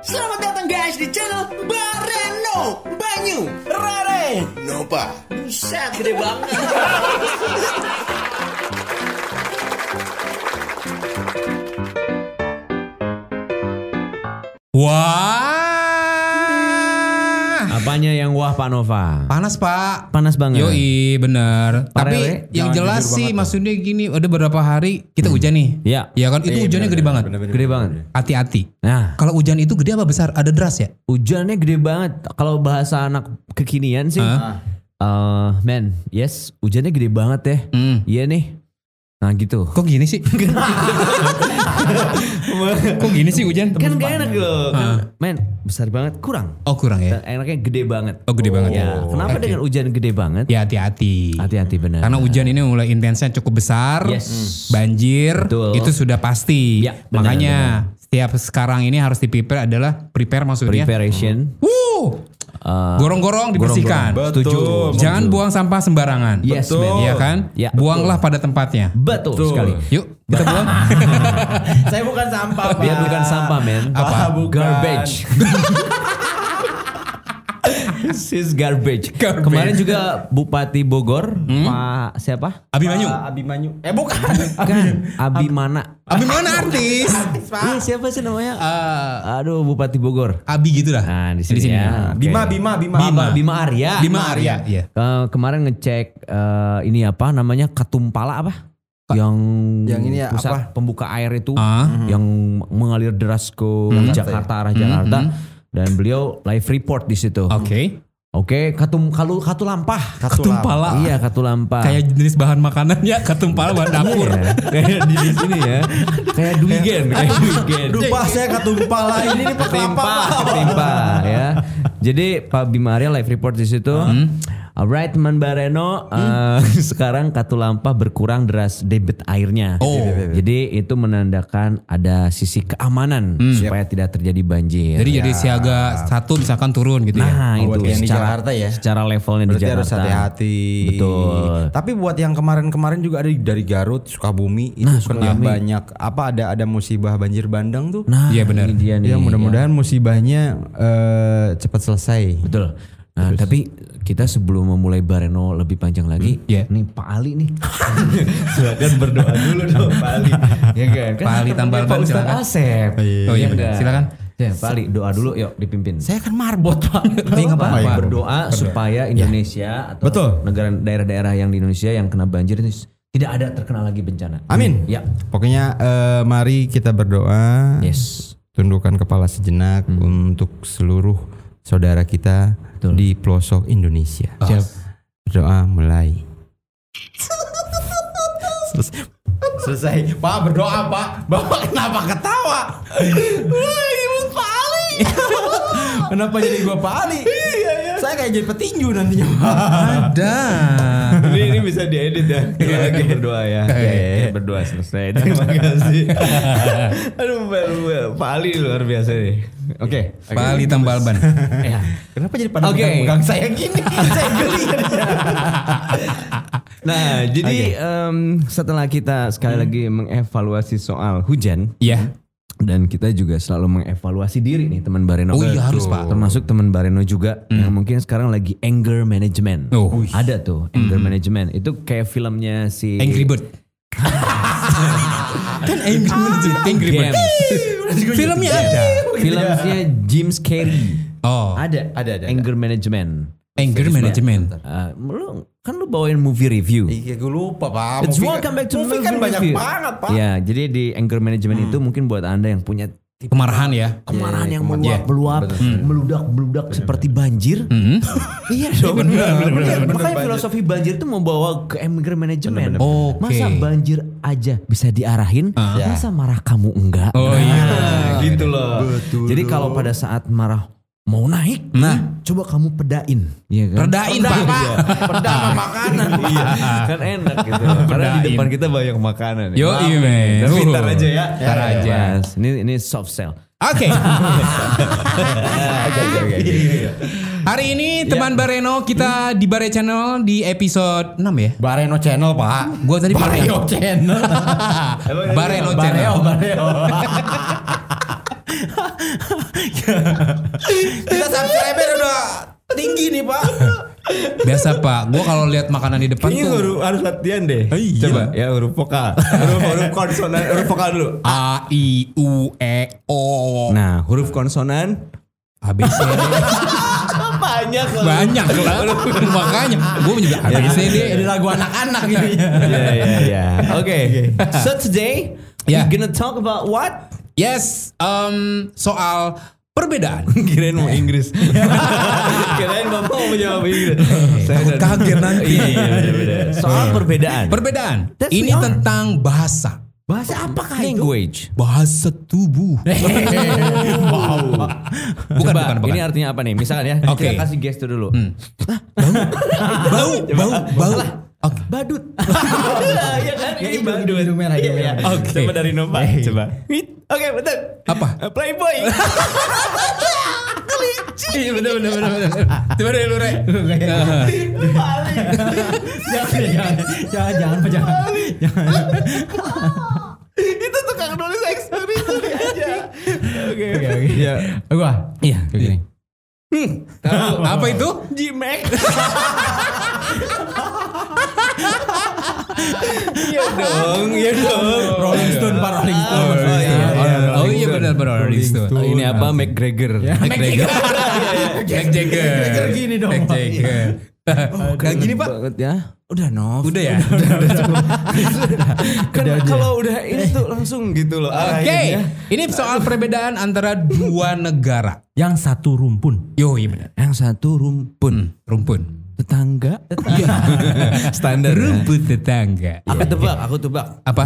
Selamat datang guys di channel Bareno Banyu. Rare. Nopa Buset gede banget. Wah. Apanya yang wah Pak Nova? Panas pak. Panas banget. Yoi bener. Pak Tapi Rewe, yang jangan jelas sih maksudnya gini udah beberapa hari kita hujan nih. Iya. Ya kan itu hujannya gede banget. Gede banget. Hati-hati. Nah, Kalau hujan itu gede apa besar? Ada deras ya? hujannya gede banget. Kalau bahasa anak kekinian sih, Hah? eh man, yes, hujannya gede banget ya. Hmm. Iya nih. Nah gitu. Kok gini sih? Kok gini sih hujan? Kan gak enak loh. Kan, men, besar banget, kurang. Oh kurang ya? Dan enaknya gede banget. Oh gede banget Ya, kenapa Oke. dengan hujan gede banget? Ya hati-hati. Hati-hati benar. Karena hujan ini mulai intensnya cukup besar, Yes. banjir, Betul. itu sudah pasti. Ya, benar, Makanya setiap sekarang ini harus di prepare adalah prepare maksudnya. preparation. Wuh, eh, gorong-gorong dibersihkan. gorong-gorong. Setuju. Jangan buang sampah sembarangan. Yes, Betul. man. Iya kan? Ya, Buanglah pada tempatnya. Betul, Betul. sekali. Yuk, kita buang. Saya bukan sampah, Pak. Dia bukan sampah, men. Apa? Bukan. Garbage. This is garbage. Garbage. Kemarin juga Bupati Bogor, Pak siapa? Abimanyu. Pak Abimanyu. Eh bukan. Kan Abimana. Abi mana artis? Iya, siapa sih namanya? Eh, Aduh, Bupati Bogor. Abi gitu lah. Nah, di sini, ya. Oke. Bima, Bima, Bima. Bima, Bima Arya. Bima Arya. Iya. Eh, kemarin ngecek eh, ini apa namanya Katumpala apa? Yang Yang ini ya, pusat apa? pembuka air itu Ah. yang mengalir deras ke Jakarta arah Jakarta dan beliau live report di situ. Oke. Oke, katum kalu katulampa. Katumpala. Iya, katulampa. Kayak jenis bahan makanannya katumpala bahan dapur. Iya, kayak di sini ya. Kayak duigen, kayak duigen. Dupa saya katumpala ini nih Ketimpa, ketimpa ya. Jadi Pak Bima Arya live report di situ. Alright teman Bareno, eh, sekarang Katulampa berkurang deras debit airnya. Oh. Jadi itu menandakan ada sisi keamanan supaya tidak terjadi banjir. Jadi jadi siaga satu misalkan turun gitu ya. nah Oh, buat itu yang di secara, Jakarta ya? secara levelnya di Berarti Jakarta. harus hati-hati. Betul. Tapi buat yang kemarin-kemarin juga ada dari Garut, Sukabumi itu Nah, kena Sukabumi. banyak apa ada ada musibah banjir bandang tuh. Nah, Iya, benar. dia nih. ya mudah-mudahan musibahnya eh, cepat selesai. Betul. Nah, tapi kita sebelum memulai Bareno lebih panjang lagi, Iya. nih Pak Ali nih. silakan berdoa dulu dong Pak Ali. ya kan? Kan Pak Ali tambal Pak silakan. Asep. Oh iya kan? benar. Silakan. Ya, Pak Ali doa dulu yuk dipimpin. Saya kan marbot pak. Apa-apa. Pak, berdoa supaya Indonesia atau Betul. negara daerah-daerah yang di Indonesia yang kena banjir ini tidak ada terkena lagi bencana. Amin. Ya. Pokoknya eh, mari kita berdoa. Yes. Tundukkan kepala sejenak untuk seluruh saudara kita Betul. di pelosok Indonesia. Siap. Berdoa mulai. Selesai. Selesai. Pak berdoa pak. Bapak kenapa ketawa? Pak Ali. kenapa jadi gua Pak Ali? Saya kayak jadi petinju nantinya. Ada. ini, ini bisa diedit ya. Kita lagi berdoa ya. Iya, Ya, ya, berdoa selesai. Terima kasih. Aduh, Pak Pak Ali luar biasa nih. Oke. Pak Ali tambal ban. Ya. Kenapa jadi pada Oke. megang saya gini? saya geli. Nah, jadi em, setelah kita sekali lagi mengevaluasi soal hujan Iya. Dan kita juga selalu mengevaluasi diri nih teman Bareno. Oh iya, harus, Pak. Termasuk teman Bareno juga yang mungkin sekarang lagi anger management. Oh. Ada tuh anger management. Itu kayak filmnya si Angry Bird. kan Angry Bird. Angry Bird. Filmnya ada. Filmnya James Carey. Oh. Ada, Ada, ada, Anger management. Anger management. Ah, lu kan lu bawain movie review. Iya gue lupa pak. It's Movie- welcome back to movie kan banyak review. banget pak. Ya, jadi di anger management itu mungkin buat anda yang punya tipe Kemarahan ya. kemarahan yang kemarahan. meluap, meluap, meludak, meludak seperti banjir. iya dong. bener, bener, Iya, bener, Makanya filosofi banjir itu membawa ke anger management. Oke. Masa banjir aja bisa diarahin, Ya. masa marah kamu enggak? Oh iya. Nah, gitu loh. Jadi kalau pada saat marah mau naik, nah coba kamu pedain, Iya kan? Redain, Pak. Iya. Peda sama makanan, iya. kan enak gitu. Karena di Pedain. depan kita banyak makanan. Yo, iya, nih. men. Tapi Uh. ntar aja ya. Ntar Ya, aja. Mas. Ini ini soft sell. Oke. Oke, oke, oke. Hari ini teman Bareno kita di Bare Channel di episode 6 ya. Bareno Channel pak. Gua tadi Bareno Channel. Bareno Channel. Bareo, Bareo. Kita subscriber udah tinggi nih pak. Biasa Pak, gua kalau lihat makanan di depan Ini tuh huruf harus latihan deh. Coba ya huruf vokal. huruf huruf konsonan, huruf vokal dulu. A I U E O Nah, huruf konsonan A B C D banyak banyak lah makanya gue juga A B C D Ini lagu anak-anak ini. Ya ya ya. Oke. So today Ya. we're gonna talk about what? Yes um, soal perbedaan Kirain mau Inggris. Kirain bapak mau menjawab Inggris. Saya takut kaget nanti. Iya, iya, benar-benar. Soal perbedaan. perbedaan That's ini tentang bahasa Bahasa apakah Language. bahasa tubuh bukan Coba, bukan bukan ini artinya apa nih? Misalkan ya, Oke. kita kasih gestur dulu. bau bau bau Oke. Badut. Iya kan? Ya, hidung, hidung, hidung merah, hidung merah. Oke. Coba dari Nova. Coba. Oke, betul. Apa? Playboy. Iya benar benar benar benar. Coba dari lu Re. jangan, jangan, jangan, jangan, jangan, jangan. Itu tukang nulis eksperimen aja. Oke. Oke, oke. Ya. Gua. Iya. Gini. Tahu apa itu? G-Mac. Iya dong, iya dong. Rolling Stone, Pak Rolling Stone. Oh, iya, iya, iya. Oh iya benar benar Rolling Stone. Oh, ini apa? McGregor. McGregor. McGregor gini dong, Pak. Jagger. Kayak gini Pak. Banget ya. Udah Nov. Udah ya. Kan kalau udah ini tuh langsung gitu loh. Oke. Ini soal perbedaan antara dua negara. Yang satu rumpun. Yo iya benar. Yang satu rumpun. Rumpun. Tetangga. Standar. ya. Rumput tetangga. Aku tebak, aku tebak. Apa?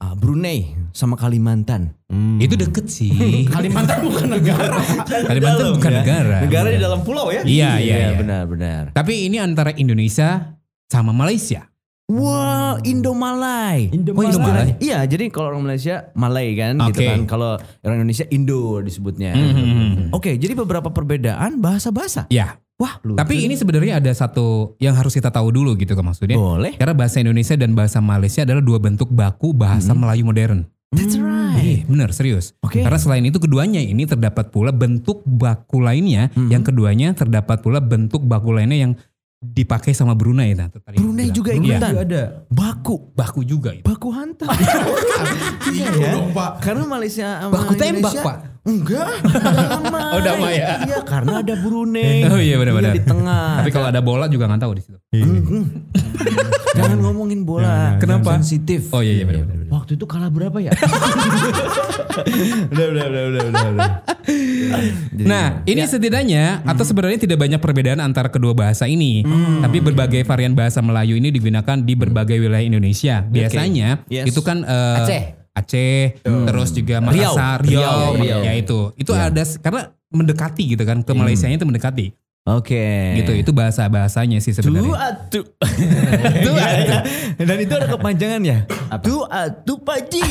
Ah, Brunei sama Kalimantan. Itu deket sih. Kalimantan bukan negara. Kalimantan Dalam, bukan ya. negara. Negara di dalam pulau ya? Iya, iya, iya. benar, benar. Tapi ini antara Indonesia sama Malaysia. Wah, Indo-Malay. Indo- Oh, Indo-Malay. Iya, jadi kalau orang Malaysia Malay kan gitu Oke. kan. Kalau orang Indonesia Indo disebutnya. Hmm. Oke, jadi beberapa perbedaan bahasa-bahasa. Ya. Wah, lu. Tapi ini sebenarnya ada satu yang harus kita tahu dulu gitu kan maksudnya. boleh. Karena bahasa Indonesia dan bahasa Malaysia adalah dua bentuk baku bahasa Melayu modern. That's right. Iya, benar serius. Oke. Karena selain itu keduanya ini terdapat pula bentuk baku lainnya, Mhm. yang keduanya terdapat pula bentuk baku lainnya yang dipakai sama Brunei. Nah, tadi Brunei bilang. juga Iya. ikutan. ada. Baku. baku juga itu. Baku hantam. iya ya. Karena Malaysia sama Baku tembak, Indonesia- Pak. Enggak. damai. Oh, damai ya. Iya, karena ada Brunei. Oh iya benar-benar. Iya, di tengah. Tapi kalau ada bola juga nggak tahu di situ. Jangan ngomongin bola. Kenapa? Sensitif. Oh iya iya benar-benar. Waktu itu kalah berapa ya? udah, udah, udah, udah, udah, Nah, ini setidaknya atau sebenarnya tidak banyak perbedaan antara kedua bahasa ini. Tapi berbagai varian bahasa Melayu ini digunakan di berbagai wilayah Indonesia. Biasanya Yes. itu kan eh, Aceh. Aceh, terus juga Makassar, Riau, Riau, Riau. ya itu. Itu ada karena mendekati gitu kan ke Malaysia itu mendekati. Oke. Gitu. Itu bahasa-bahasanya sih Tu sebenarnya. atu. Tu atu. Dan itu ada kepanjangannya. Tu atu paji.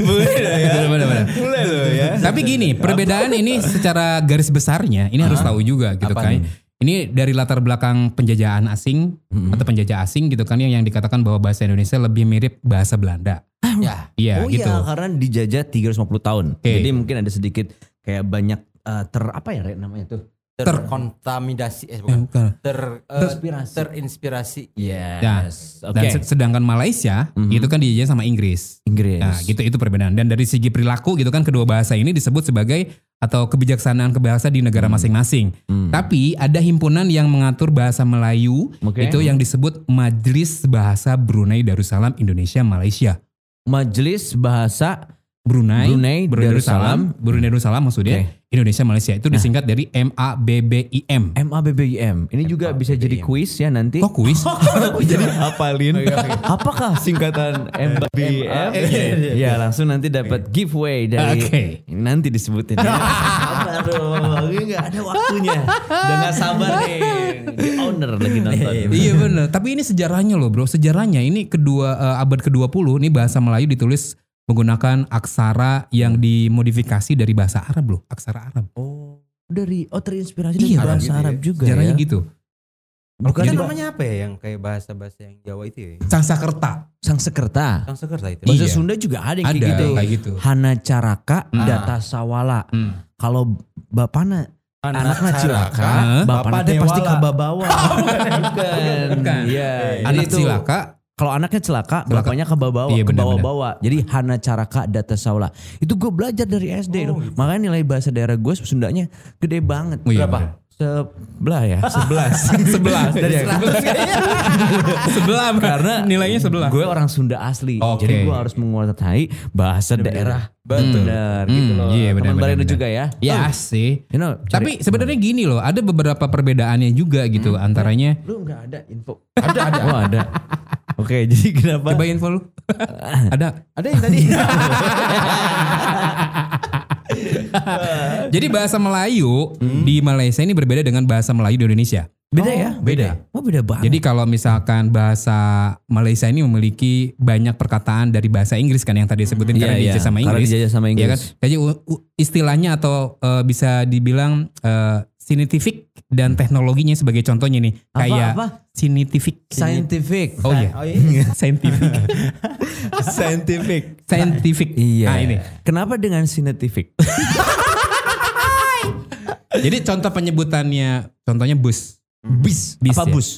Boleh lah ya. Benar. Boleh loh ya. Tapi gini, perbedaan ini secara garis besarnya ini harus tahu juga gitu Apa kan. nih? Ini dari latar belakang penjajahan asing atau penjajah asing gitu kan yang yang dikatakan bahwa bahasa Indonesia lebih mirip bahasa Belanda. Ya. Iya oh gitu. iya, karena dijajah 350 tahun. Oke. Jadi mungkin ada sedikit kayak banyak eh, ter apa ya namanya tuh? Terkontaminasi eh Eh, bukan. bukan. Ter, eh, Terinspirasi. terinspirasi. Yes. Dan Oke. se- sedangkan Malaysia itu kan dijajah sama Inggris. Inggris. Nah, gitu itu perbedaan. Dan dari segi perilaku gitu kan kedua bahasa ini disebut sebagai atau kebijaksanaan kebahasa di negara masing-masing. Hmm. Tapi ada himpunan yang mengatur bahasa Melayu Oke. itu yang disebut Majelis Bahasa Brunei Darussalam Indonesia Malaysia. Majelis Bahasa Brunei, Brunei Darussalam. Brunei Darussalam maksudnya Oke. Nah. Indonesia Malaysia itu disingkat dari MABBIM. MABBIM. Ini juga bisa jadi kuis ya nanti. Kok kuis? jadi hafalin. Apakah singkatan MBM? Ya langsung nanti dapat giveaway dari Oke. nanti disebutin. Aduh, ini nggak ada waktunya. Udah nggak sabar nih. Owner lagi nonton. iya benar. Tapi ini sejarahnya loh bro. Sejarahnya ini kedua eh, abad ke-20 ini bahasa Melayu ditulis menggunakan aksara yang dimodifikasi dari bahasa Arab loh. Aksara Arab. Oh, dari oh terinspirasi Iya, dari bahasa gitu ya. Arab juga Sejarahnya ya. gitu. Bukan Jadi- namanya apa ya yang kayak bahasa-bahasa yang Jawa itu ya? Sangsakerta. Sang sekerta. Sang sekerta itu. Bahasa Iya. Sunda juga ada yang kayak Ada, gitu. kayak gitu. Hana Caraka, Data Sawala. Hmm. Kalau bapakna anaknya cilaka, Hah? bapaknya Bapak pasti dewala. kebabawa. Bukan. Bukan. Iya. Anak itu- cilaka. Kalau anaknya celaka, Celaka. bapaknya kebawa, Iya, benar, kebawa-bawa. Jadi Hana Caraka Data Saula. Itu gue belajar dari SD. loh. Makanya nilai bahasa daerah gue Sundanya gede banget. Oh, iya, Berapa? Sebelah ya, sebelas. Sebelah. Dari Sebelah. sebelah. Karena nilainya sebelah. Gue orang Sunda asli, Oke. jadi gue harus menguasai bahasa daerah. Betul. Benar, Hmm, gitu loh. iya, benar, Teman benar, Bareno benar. juga ya. Ya sih. You know, Tapi sebenarnya gini loh, ada beberapa perbedaannya juga gitu antaranya. lu nggak ada info? Ada, ada. Oh ada. Oke, jadi kenapa? Coba info lu. ada. Ada yang tadi. Jadi bahasa Melayu di Malaysia ini berbeda dengan bahasa Melayu di Indonesia. Beda ya? beda. Oh beda banget. Jadi kalau misalkan bahasa Malaysia ini memiliki banyak perkataan dari bahasa Inggris kan yang tadi disebutin Iya, karena iya. dijajah sama Karena Inggris. dijajah sama Iya Inggris. kan? Jadi istilahnya atau eh, bisa dibilang eh, scientific dan teknologinya sebagai contohnya nih Apa, kayak apa? scientific. scientific. Oh iya. Oh iya. scientific. scientific. scientific. Iya. Nah, ini. Kenapa dengan scientific? Jadi contoh penyebutannya contohnya bus. bis. Bis Apa ya? bus?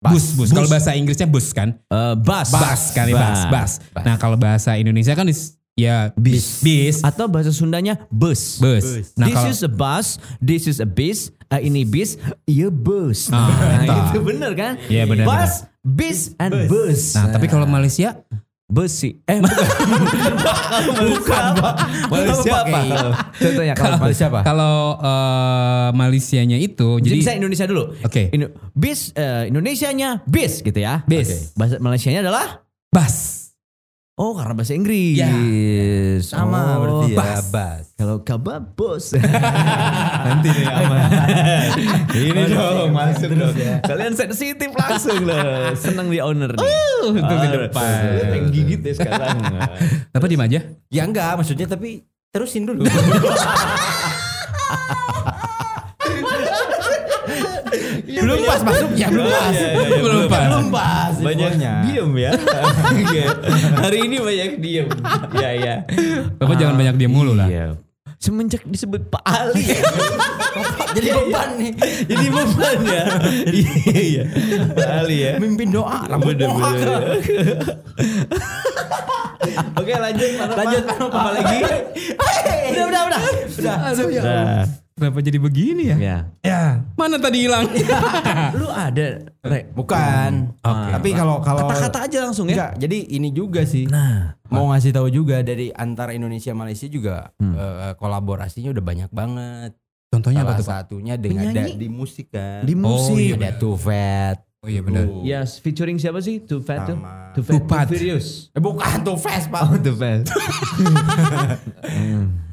Bus, bus. Kalau bahasa Inggrisnya bus kan? Eh, bus. Bus kan ya, bus, bus. Nah, kalau bahasa Indonesia kan dis- ya bis. Bis. Atau bahasa Sundanya bus. Bus. Nah, this kalau is a bus, this is a bis, eh, ini bis, iya bus. Ah, nah, entah. itu bener kan? Iya, bener, Bus, bis, and bus. Nah, tapi kalau Malaysia besi. Eh, bukan. bukan, Pak. Malaysia apa? Kalau- Contohnya kalau Malaysia apa? kalau eh, Malaysianya itu Jadi jadi saya Indonesia dulu. Oke. Indo- bis eh, Indonesianya bis gitu ya. Bis. Oke. Bahasa Malaysianya adalah bus. Oh karena bahasa Inggris. Ya. Sama Oh, berarti ya. Bas. Kalau kabar bos. Nanti nih aman. Ini dong masuk dong. Kalian sensitif langsung loh. Seneng di owner nih. Uh, Untuk ke depan. Pengen gigit ya sekarang. Apa diem aja? Ya enggak maksudnya tapi terusin dulu. Belum pas masuknya belum pas. Belum pas. Belum pas. banyak infonya. diem ya. Hari ini banyak diem. Ya ya. Bapak jangan banyak diam mulu lah. Iya. Semenjak disebut Pak Ali. Jadi beban nih. Jadi beban ya. Iya iya. Pak Ali ya. Mimpin doa. Rambut Bener. Oke lanjut. Lanjut. Apa lagi? Udah udah udah. Udah. Kenapa jadi begini ya? ya. Ya, mana tadi hilang? Lu ada, Re? Bukan. Tapi kalau kalau Kata-kata aja langsung ya. Enggak, jadi ini juga sih. Nah, Mau ngasih tahu juga dari antara Indonesia Malaysia juga eh, kolaborasinya udah banyak banget. Contohnya apa Salah tuh, Pak? satunya dengan da- di musik kan. di musik. iya, ada Too Fat. Oh iya benar. Ya, featuring siapa sih? Too Fat tuh? Too Fat, Too Furious. Eh bukan Too Fast pak. Oh, Too Fat.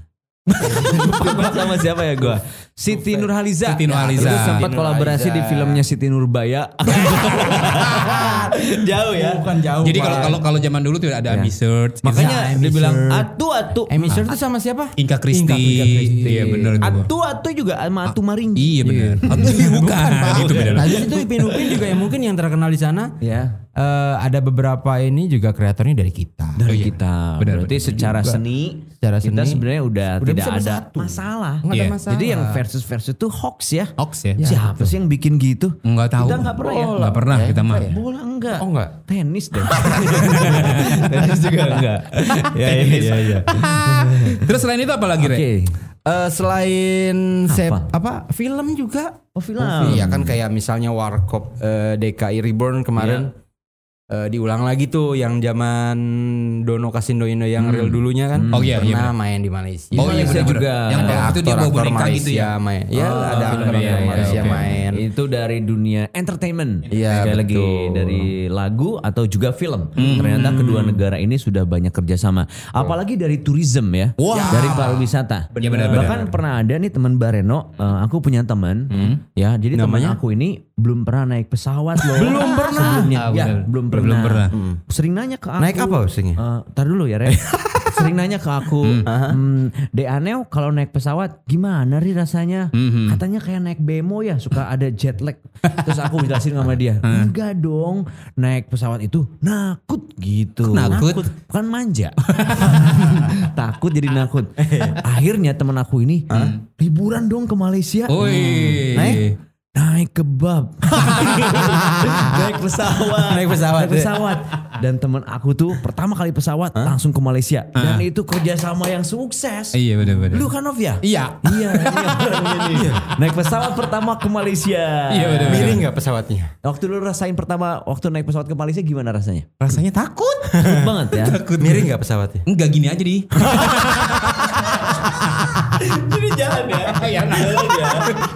Fat sama siapa ya gua? Siti Nurhaliza. Siti Nurhaliza. Terus sempat Siti kolaborasi di Nurhaliza. filmnya Siti Nurbaya. Jauh ya. Bukan jauh. Jadi kalau kalau kalau zaman dulu tuh ada Ya. Amy Search, Makanya Amy dia bilang atu atu. Amy Sher tuh sama siapa? Inka Kristi. Iya benar itu. Atu atu juga sama Atu Maringgi. Iya benar. Iya bukan. Itu beda. Nah itu Ipin Upin juga yang mungkin yang terkenal di sana. Ya. Eh, ada beberapa ini juga kreatornya dari kita. Dari iya. kita. Benar, Berarti benar. secara seni Secara kita seni, sebenarnya udah, udah tidak ada masalah. Nggak ada Iya. masalah. Jadi yang versus versus itu hoax ya. Hoax ya? Siapa sih yang bikin gitu? Enggak tahu. Kita nggak pernah ya. Enggak pernah kita mah. Bola enggak. Oh enggak. Tenis deh. Tenis juga enggak. ya, ya, ya, ya. Terus selain itu apa lagi, Re? Oke. Eh, selain sep, Apa? apa film juga? Oh film. Iya kan kayak misalnya Warkop eh, DKI Reborn kemarin eh, diulang lagi tuh yang zaman Dono Kasindo Indo yang real dulunya kan. Oh iya, iya pernah main di Malaysia. Oh iya Malaysia benar juga. Yang ada waktu itu dia bawa boneka gitu ya. main. Ya, Oh, ada aktor iya, iya, Malaysia oke. main. Itu dari dunia entertainment. Iya, Sekali lagi betul. dari lagu atau juga film. Ternyata kedua negara ini sudah banyak kerjasama. Apalagi dari tourism ya. Wah. Dari pariwisata. Iya, benar, benar. Bahkan pernah ada nih teman Bareno. eh, aku punya teman. Ya, jadi teman Namanya? aku ini belum pernah naik pesawat loh. Belum pernah. Sebelumnya. Ah, ya, benar. belum Belum pernah. pernah. Sering nanya ke aku. Naik apa maksudnya? Eh, tar dulu ya, Re. sering nanya ke aku, hmm, De Aneo kalau naik pesawat gimana ri rasanya? Mhm. Katanya kayak naik bemo ya, suka ada jet lag. Terus aku jelasin sama dia, enggak dong, naik pesawat itu nakut gitu. Nakut? Bukan manja. Takut jadi nakut. Akhirnya temen aku ini liburan dong ke Malaysia. Oi. Naik naik kebab. naik pesawat. Naik pesawat, Naik pesawat. Dan temen aku tuh pertama kali pesawat langsung ke Malaysia. Dan itu kerjasama yang sukses. Iya benar-benar. Lu kan Nov ya? Iya. Iya, iya. Naik pesawat pertama ke Malaysia. Iya, bener. Miring nggak pesawatnya? Waktu lu rasain pertama waktu naik pesawat ke Malaysia gimana rasanya? Rasanya takut. Takut banget ya. Miring nggak pesawatnya? Enggak gini aja di. Jadi jalan ya. ya, ya.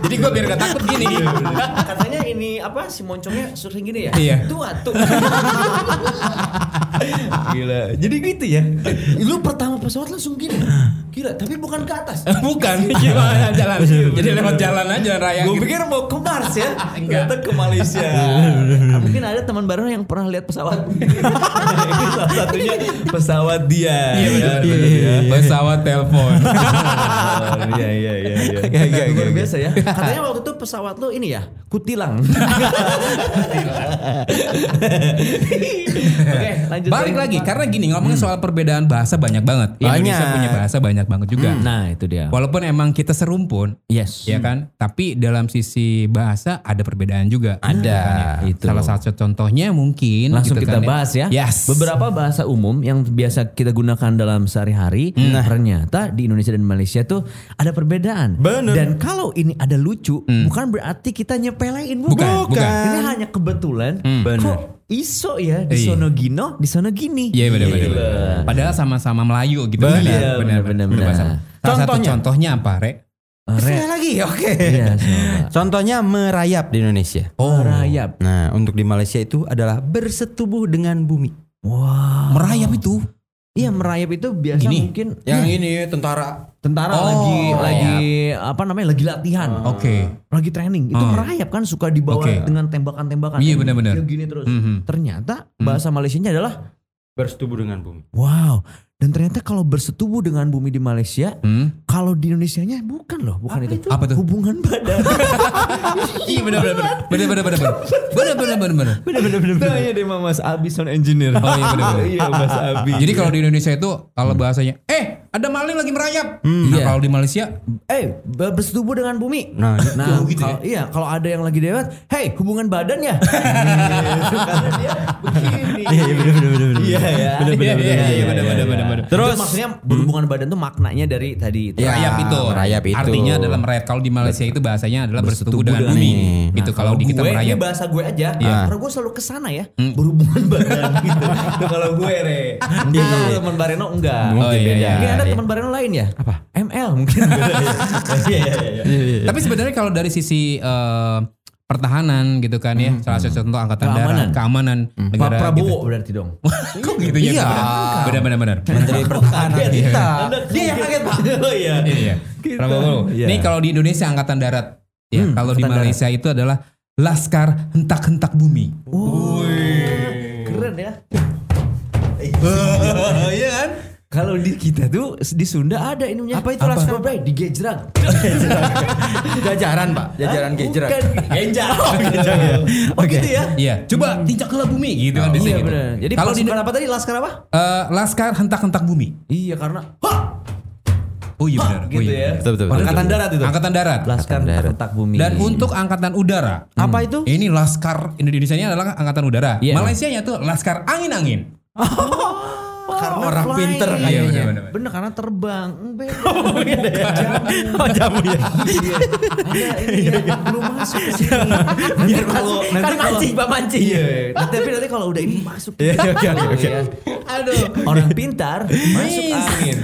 Jadi gue biar gak takut gini. Katanya ini apa si moncongnya sering gini ya? Iya. Tua tuh. Gila. Jadi gitu ya. Lu pertama pesawat langsung gini. Gila, tapi bukan ke atas. Bukan gimana jalan. Jadi lewat jalan aja jalan raya. Gue gitu. pikir mau ke Mars ya. Enggak. Ternyata ke Malaysia. Mungkin ada teman baru yang pernah lihat pesawat. Salah satunya pesawat dia. Iya benar. Ya, benar. Pesawat telepon. Iya iya iya iya. Iya, iya, Luar iya. biasa ya. Katanya waktu itu pesawat lu ini ya, kutilang. Oke, lanjut. Balik lagi karena gini ngomongin soal perbedaan bahasa banyak banget. Indonesia Banyak. punya bahasa banyak banget juga. Nah, itu dia. Walaupun emang kita serumpun, Yes. ya kan? Tapi dalam sisi bahasa ada perbedaan juga. Ada. Kan ya? Itu. Salah satu contohnya mungkin Langsung gitu kita kan bahas ya. Yes. Beberapa bahasa umum yang biasa kita gunakan dalam sehari-hari, ternyata di Indonesia dan Malaysia tuh ada perbedaan. Bener. Dan kalau ini ada lucu, bukan berarti kita nyepelein, Bukan, bukan. Ini hanya kebetulan. Bener. Kok iso ya di Iya. sono gino, di sono gini. Iya benar benar. Padahal sama-sama Melayu gitu kan. Benar, benar, benar, benar. benar. bahasa. Salah satu Contohnya? contohnya apa, Rek? Re- Saya lagi, oke. Iya, coba. Contohnya merayap di Indonesia. Oh. Merayap. Nah, untuk di Malaysia itu adalah bersetubuh dengan bumi. Wah. Merayap itu. Iya merayap itu biasa Gini. mungkin Yang ini tentara. tentara Oh, lagi merayap. lagi apa namanya lagi latihan. Oke. Lagi training. Itu Oh. merayap kan suka dibawa Oke. dengan tembakan-tembakan. Iya, benar-benar. Gini terus. Mhm. Ternyata bahasa Malaysianya adalah Bersetubuh dengan bumi. wow. Dan ternyata kalau bersetubuh dengan bumi di Malaysia, Hmm. kalau di Indonesianya bukan loh, bukan itu. Apa tuh? Hubungan badan. Iya benar benar benar. Benar benar benar benar. Benar benar benar benar. Bener-bener. Tanya deh Mas Abi sound engineer. Oh iya benar benar. Iya Mas Abi. Jadi kalau di Indonesia itu kalau bahasanya eh ada maling lagi merayap. Nah, Iya. kalau di Malaysia Eh, ber- bersetubuh dengan bumi. Nah, nah gitu kalau, iya, kalau ada yang lagi lewat, hey, hubungan badan ya. Gitu, Karena dia begini. Iya, iya, bener, bener, bener. Iya, ya. Bener, bener, bener, iya, bener. Terus, maksudnya berhubungan badan tuh maknanya dari tadi. itu. Ya, merayap itu. merayap itu. Artinya adalah merayap. Kalau di Malaysia itu bahasanya adalah bersetubuh dengan dengan bumi. Gitu kalau di kita merayap. Ini bahasa gue aja. Iya. Karena gue selalu ke sana ya. Berhubungan badan gitu. Itu kalau gue, Re. Mungkin kalau teman Bareno enggak. Oh, iya, iya. Ada teman Bareno lain ya? Apa? ML mungkin. Iya, iya, iya. Tapi sebenarnya kalau dari sisi eh, pertahanan gitu kan ya, salah satu contoh angkatan Keamanan. darat, keamanan Pak negara Prabowo gitu. berarti dong. Kok gitu ya? Iya. Benar benar benar. Menteri Pertahanan kita. Dia yang kaget Pak. Oh iya. Iya, iya. Prabowo. Iya. Nih kalau di Indonesia angkatan darat, ya Hmm, kalau di Malaysia itu adalah Laskar Hentak-Hentak Bumi. Keren Kalau di kita tuh di Sunda ada ininya. Apa itu laskar? Bray? Di Gejrag. Jajaran, Pak. Jajaran Gejrak. Bukan. Genjar. Oh, Genjar. Oh gitu ya. Iya, coba tincaklah bumi gitu kan biasanya Iya gitu. benar. Jadi kalau di apa tadi? Laskar apa? eh, Laskar Hentak-Hentak Bumi. Iya karena Hah! Oh iya benar. gitu oh, iya. ya. Betul, betul, betul. Angkatan darat itu. Angkatan darat. Laskar darat. Hentak Bumi. Dan untuk angkatan udara. apa itu? Ini Laskar Indonesia-nya adalah angkatan udara. Iya. Malaysia-nya tuh Laskar Angin-Angin. Karena orang flying. pinter Iya, kayaknya. benar, benar, benar. Bener karena terbang. Hmm, Beda. Jamu. Oh, jamu ya. Iya. Ada ini yang belum masuk ke sini. Biar kalau nanti kalau Pak mancing. Iya. Nanti tapi nanti kalau udah ini masuk. Iya, oke, oke, oke. Iya. Aduh, orang pintar masuk angin.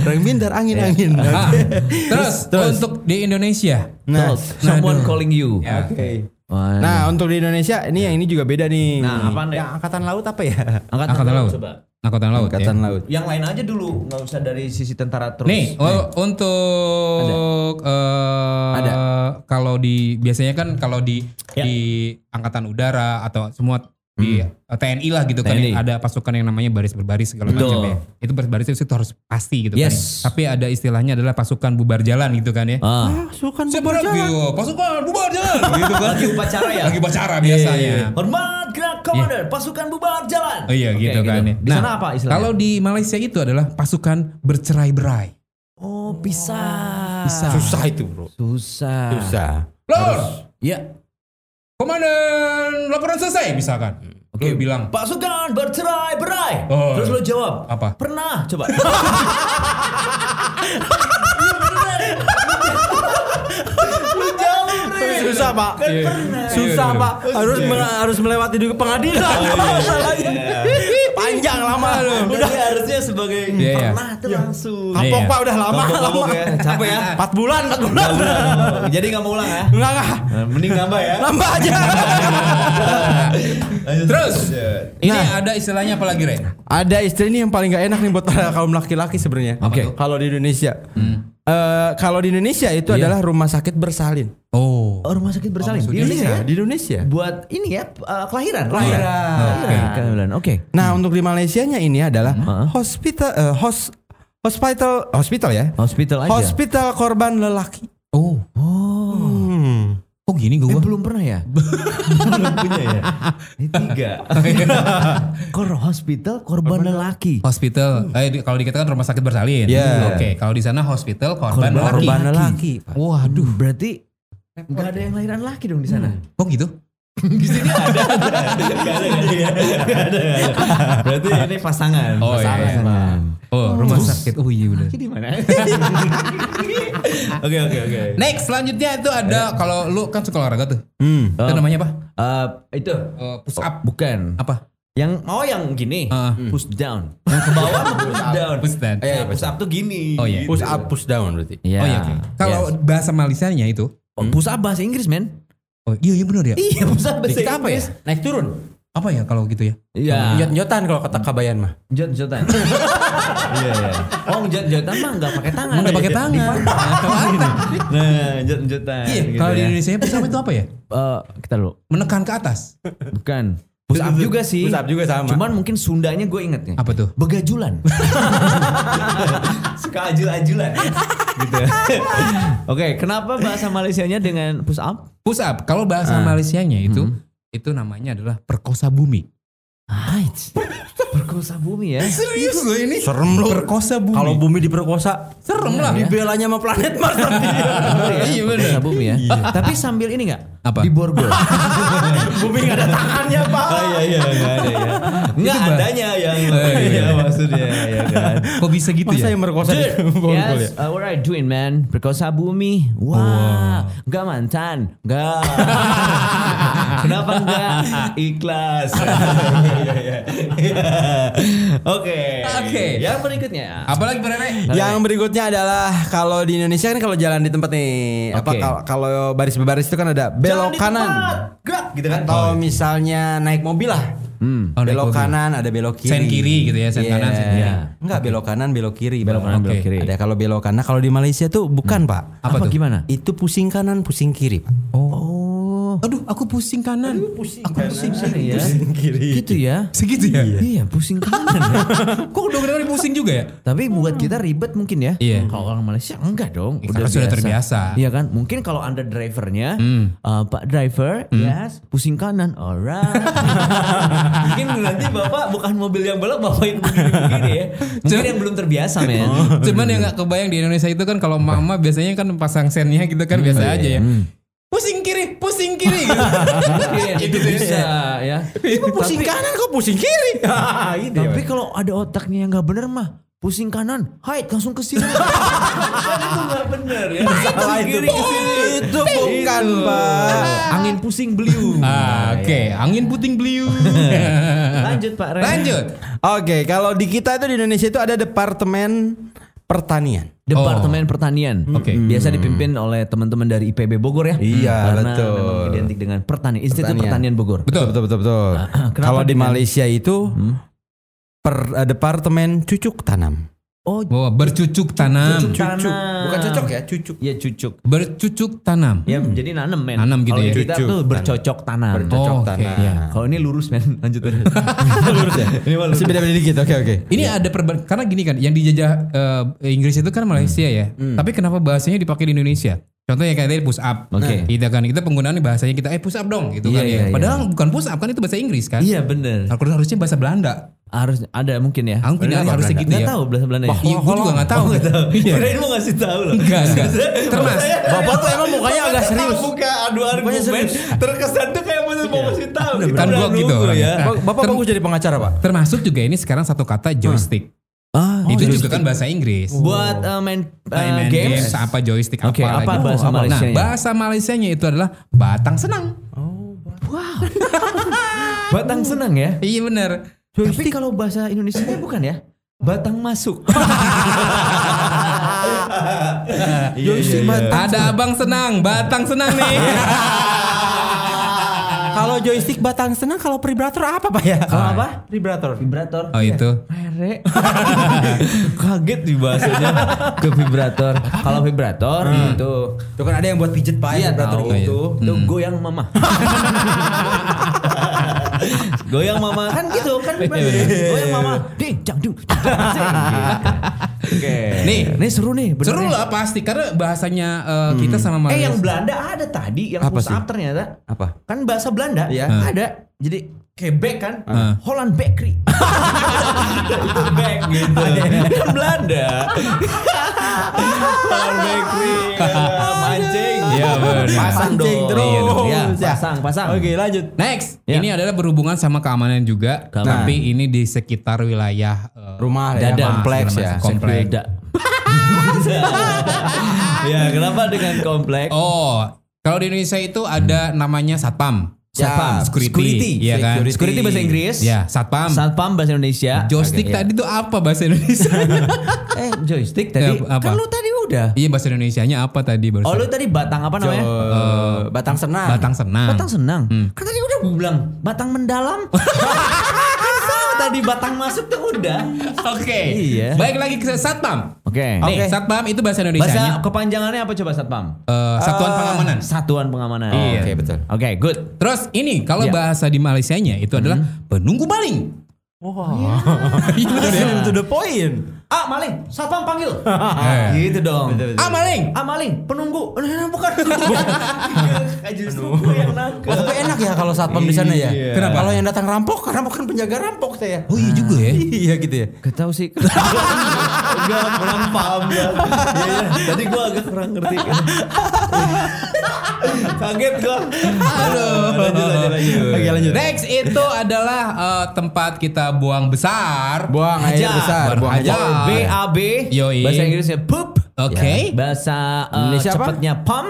Orang pintar angin-angin. Ah, terus, Terus. untuk di Indonesia. Nah, Someone calling you. Ya, Oke. Wah, Nah, untuk di Indonesia ini yang ini juga beda nih. Nah, apaan deh? Yang angkatan laut apa ya? Angkatan laut. Coba. Angkatan laut. Angkatan ya. laut. Yang lain aja dulu, nggak usah dari sisi tentara terus. Nih, oh, untuk eh, kalau di biasanya kan kalau di Ya. di angkatan udara atau semua di eh, TNI lah gitu kan TNI. ada pasukan yang namanya baris berbaris segala macam ya. Itu baris baris itu harus pasti gitu kan. Yes. Tapi ada istilahnya adalah pasukan bubar jalan gitu kan ya. Ah. Sukan Siapa lagi? yo? Pasukan bubar jalan gitu kan. Lagi upacara ya? Lagi upacara biasanya. Hormat gerak komandan, pasukan bubar jalan. Oh iya Oke, gitu kan ya. Di sana apa istilahnya? Kalau di Malaysia itu adalah pasukan bercerai-berai. oh bisa. Susah itu bro. Susah. Susah. Lord, Ya. Komandan laporan selesai misalkan. Oke, bilang Pasukan bercerai berai. Oh. Terus lo jawab. Apa? Pernah. Coba. Susah pak. Iya. Susah Iya, iya. pak. Harus me- harus melewati dulu pengadilan. Masalahnya. Panjang lama lu. Udah harusnya sebagai Iya, iya. pernah tuh langsung. Iya. pak udah lama. Lama. ya. Capek ya. 4 bulan, 4 bulan. Jadi nggak mau ulang ya? Enggak enggak. Nah, Mending nambah ya. Nambah aja. Terus ini Nah. ada istilahnya apa lagi, Re? Ada istri ini yang paling gak enak nih buat para kaum laki-laki sebenarnya. Oke. Kalau di Indonesia. Eh, kalau di Indonesia itu Iya. adalah rumah sakit bersalin. Oh. Oh, rumah sakit bersalin. maksudnya Di Indonesia Iya, ya? di Indonesia. Buat ini ya uh, kelahiran. Kelahiran. Oke. Kelahiran. Oke. Nah, untuk di Malaysianya ini adalah Heeh. hospital eh, hos hospital hospital ya. Hospital aja. Hospital korban lelaki. Oh. oh. Hmm. Kok gini gue? Eh, belum pernah ya? belum punya ya? Ini tiga. Kor hospital korban lelaki. Hospital. Eh, di- kalau di kita kan rumah sakit bersalin. Iya. Oke, kalau di sana hospital korban, Korban- lelaki. Korban lelaki. Waduh. Berarti nggak ada yang lahiran laki dong di sana. Kok gitu? Berarti ini pasangan. Oh, iya, pasangan. iya. Pasangan. Oh, rumah sakit. Oh iya udah. Di mana? Oke oke oke. Next, selanjutnya itu ada kalau lu kan suka olahraga tuh. Hmm. Itu namanya apa? Eh, itu Eh, push up. bukan. Apa? Yang oh yang gini. Ah. Push down. Yang ke bawah push down. Push down. Eh, push up tuh gini. Oh, iya. Push up, push down berarti. Iya. Oh iya. oke. Kalau bahasa Malaysianya itu Oh, push up bahasa Inggris, men. Oh iya iya benar ya. Iya, push up bahasa Kita apa ya? Naik turun. Apa ya kalau gitu ya? Iya. Jot-jotan kalau kata kabayan mah. Jot-jotan. Iya, iya. Oh, jot-jotan mah enggak pakai tangan. Enggak pakai tangan. Nah, jot-jotan. Iya, gitu kalau di ya. Indonesia push up itu apa ya? Eh, kita dulu. Menekan ke atas. Bukan. Push up juga sih. Push up juga sama. Cuman mungkin Sundanya gue ingetnya. Apa tuh? Begajulan. Suka ajul-ajulan. gitu. Oke, kenapa bahasa Malaysianya dengan push up? Push up. Kalau bahasa Malaysianya itu itu namanya adalah perkosa bumi. Right. Perkosa bumi ya. Serius loh ini? Serem loh. Perkosa bumi. Kalau bumi diperkosa, serem lah. dibelanya sama planet Mars. Iya benar. Perkosa bumi ya. Tapi sambil ini enggak? Apa? Di borgol. bumi gak ada tangannya, Pak. Oh iya iya enggak ada ya. Enggak Bah- adanya yang iya. iya maksudnya ya kan. Kok bisa gitu Masa ya? yang merkosa di borgol ya? Yes, uh, what are you doing man? Perkosa bumi. Wah, enggak mantan. Enggak. Kenapa enggak? Ikhlas. Iya, iya, iya. Oke. Oke. Yang berikutnya. Apalagi Pak Rene? Yang berikutnya adalah kalau di Indonesia kan kalau jalan di tempat nih, apa Oke. kalau- kalau baris berbaris itu kan ada belok kanan. Gerak gitu kan. Atau misalnya naik mobil lah. Hmm. Oh, naik belok mobil. kanan ada belok kiri. Sen kiri gitu ya, sen Iya. kanan, sen kiri. Enggak, belok kanan, belok kiri. Belok Bang. kanan, Oke. belok kiri. Ada kalau belok kanan, kalau di Malaysia tuh bukan, Pak. Apa tuh? gimana? Itu pusing kanan, pusing kiri, Pak. Oh. Aduh, aku pusing kanan. Pusing Aku pusing kiri ya. kiri. Gitu ya. Segitu ya? Iya, pusing kanan ya. Kok udah bener pusing juga ya? Tapi buat kita ribet mungkin ya. Iya. Kalau orang Malaysia enggak dong. Ya, karena sudah terbiasa. Iya kan. Mungkin kalau anda drivernya, Hmm. uh, Pak driver, yes, pusing kanan, alright. mungkin nanti bapak bukan mobil yang belok, bapak yang begini ya. Mungkin yang belum terbiasa men. Cuman yang gak kebayang di Indonesia itu kan kalau mama biasanya kan pasang sennya gitu kan biasa aja ya. Pusing kiri, pusing kiri gitu. Itu Gitu ya. bisa ya. Pusing Tapi- kanan kok pusing kiri. gitu ya, Tapi kalau ada otaknya yang nggak bener mah pusing kanan, hide langsung ke sini. Itu nggak bener ya. Itu. kiri ke sini. Itu bukan, Itu. Pak. Angin pusing beliau. Ah, Oke, angin puting beliung. Lanjut Pak Ren. Lanjut. Oke, kalau di kita itu di Indonesia itu ada departemen pertanian. Departemen Pertanian. Oke. Biasa dipimpin oleh teman-teman dari IPB Bogor ya. Iya, Karena betul. memang identik dengan pertanian. Institut Pertanian. Pertanian Bogor. Betul. betul betul betul. kenapa Kalau di Malaysia itu per, eh, departemen cucuk tanam. Oh, Oh, bercucuk tanam. Cucuk. Cucuk. Tanam. Bukan cocok ya, cucuk. ya cucuk. Bercucuk tanam. Ya jadi nanem men. Nanam gitu Kalau ya. kita Cucuk, tuh tanam. bercocok tanam. Bercocok Oh, oke. tanam. Ya, kalau ini lurus men. Lanjut terus. lurus ya. Ini lurus. Masih beda-beda dikit. Oke, oke. Ini ada perbedaan karena gini kan, yang dijajah eh, Inggris itu kan Malaysia ya. Tapi kenapa bahasanya dipakai di Indonesia? Contohnya kayak tadi push up. Oke. Kita kan kita penggunaan bahasanya kita eh push up dong gitu Iya, kan iya, ya. iya. Padahal bukan push up kan itu bahasa Inggris kan. Iya bener. Harus harusnya bahasa Belanda. Harus ada mungkin ya. Ah, mungkin Bener ada, nggak harusnya Belanda? gitu Nggak ya. tahu bahasa Belanda ya. Iya, gue juga gak tahu. Oh, nggak tahu. Iya. Kirain mau ngasih tahu loh. Enggak, enggak. Termas. Bapak tuh emang mukanya agak serius. Buka adu argumen. Terkesan tuh kayak mau mau ngasih tahu. Kita Kan gua gitu ya. Ba- Bapak bagus jadi pengacara, Pak. Termasuk juga ini sekarang satu kata joystick. Ah, itu juga kan bahasa Inggris. buat uh, main, uh, Main games. apa joystick Oke, apa, apa lagi. bahasa Nah, Malaysianya? bahasa Malaysianya itu adalah batang senang. Batang senang ya. Iya benar. Tapi kalau bahasa Indonesia bukan ya. Batang masuk. Joystick batang. Ada abang senang, batang senang nih. Kalau joystick batang senang, kalau vibrator apa, Pak ya? Kalau apa? Vibrator. Vibrator. Oh itu. Rere. Kaget di bahasanya ke vibrator. Kalau vibrator itu Tuh kan ada yang buat pijet, Pak. Iya vibrator tahu gitu. itu goyang mama. goyang mama kan gitu kan goyang mama. Ding jang dung. Oke. Nih. ini seru nih. bener Seru nih. lah pasti karena bahasanya eh, kita sama Eh Malaysia. yang Belanda ada tadi yang Apa push sih? up ternyata. Apa? Kan bahasa Belanda Iya. ada. Jadi Quebec kan, Ah. Holland Bakery. itu back gitu. kan Belanda. Holland Bakery. Mancing. Iya, benar. Pasang dong. terus. Iya dong. Ya, Ya. pasang, pasang. Oke, lanjut. Next, Ya. ini adalah berhubungan sama keamanan juga, Keamanan. tapi ini di sekitar wilayah eh, Rumah ya, Dada. kompleks ya. macam. Komplek. Beda. ya, kenapa dengan kompleks? Oh, kalau di Indonesia itu ada namanya satpam, Ya, security, security. iya kan? Security. Security bahasa Inggris. Ya, satpam. Satpam bahasa Indonesia. Joystick Oke, tadi tuh apa bahasa Indonesia? Eh, joystick tadi. Ya, apa? Kan lu tadi udah. iya bahasa Indonesianya apa tadi barusan? Oh, lu tadi batang apa namanya? Eh, batang senang. Batang senang. Batang senang. Hmm. Kan tadi udah gue bilang batang mendalam. tadi batang masuk tuh udah. Oke. Iya. Baik lagi ke satpam. Oke. Nih, Nih, satpam itu bahasa bahasa Indonesianya kepanjangannya apa coba satpam? eh, satuan pengamanan. Satuan pengamanan. Iya. Oke, betul. Oke, good. Terus ini kalau Iya. bahasa di Malaysianya itu adalah penunggu maling. Iya benar ya. To the point. Ah, maling, satpam panggil. Eh. gitu dong. Ah maling. Ah, maling, penunggu. Eh, bukan. Justru gue yang nakal. Oh, tapi enak ya kalau satpam di sana ya. Iya. Kenapa? Kalau yang datang rampok, karena bukan penjaga rampok saya. Oh iya juga ya. Iya gitu ya. Gak tau sih Enggak kurang paham ya. Iya, iya. Tadi gue agak kurang ngerti Kaget gue Aduh Lanjut lanjut lanjut Oke, lanjut. Next itu adalah eh, tempat kita buang besar. Buang air Hajar. besar, buang Hajar. B-A-B Yoi. Bahasa Inggrisnya poop Oke. Ya. Bahasa uh, Indonesia apa? cepatnya pump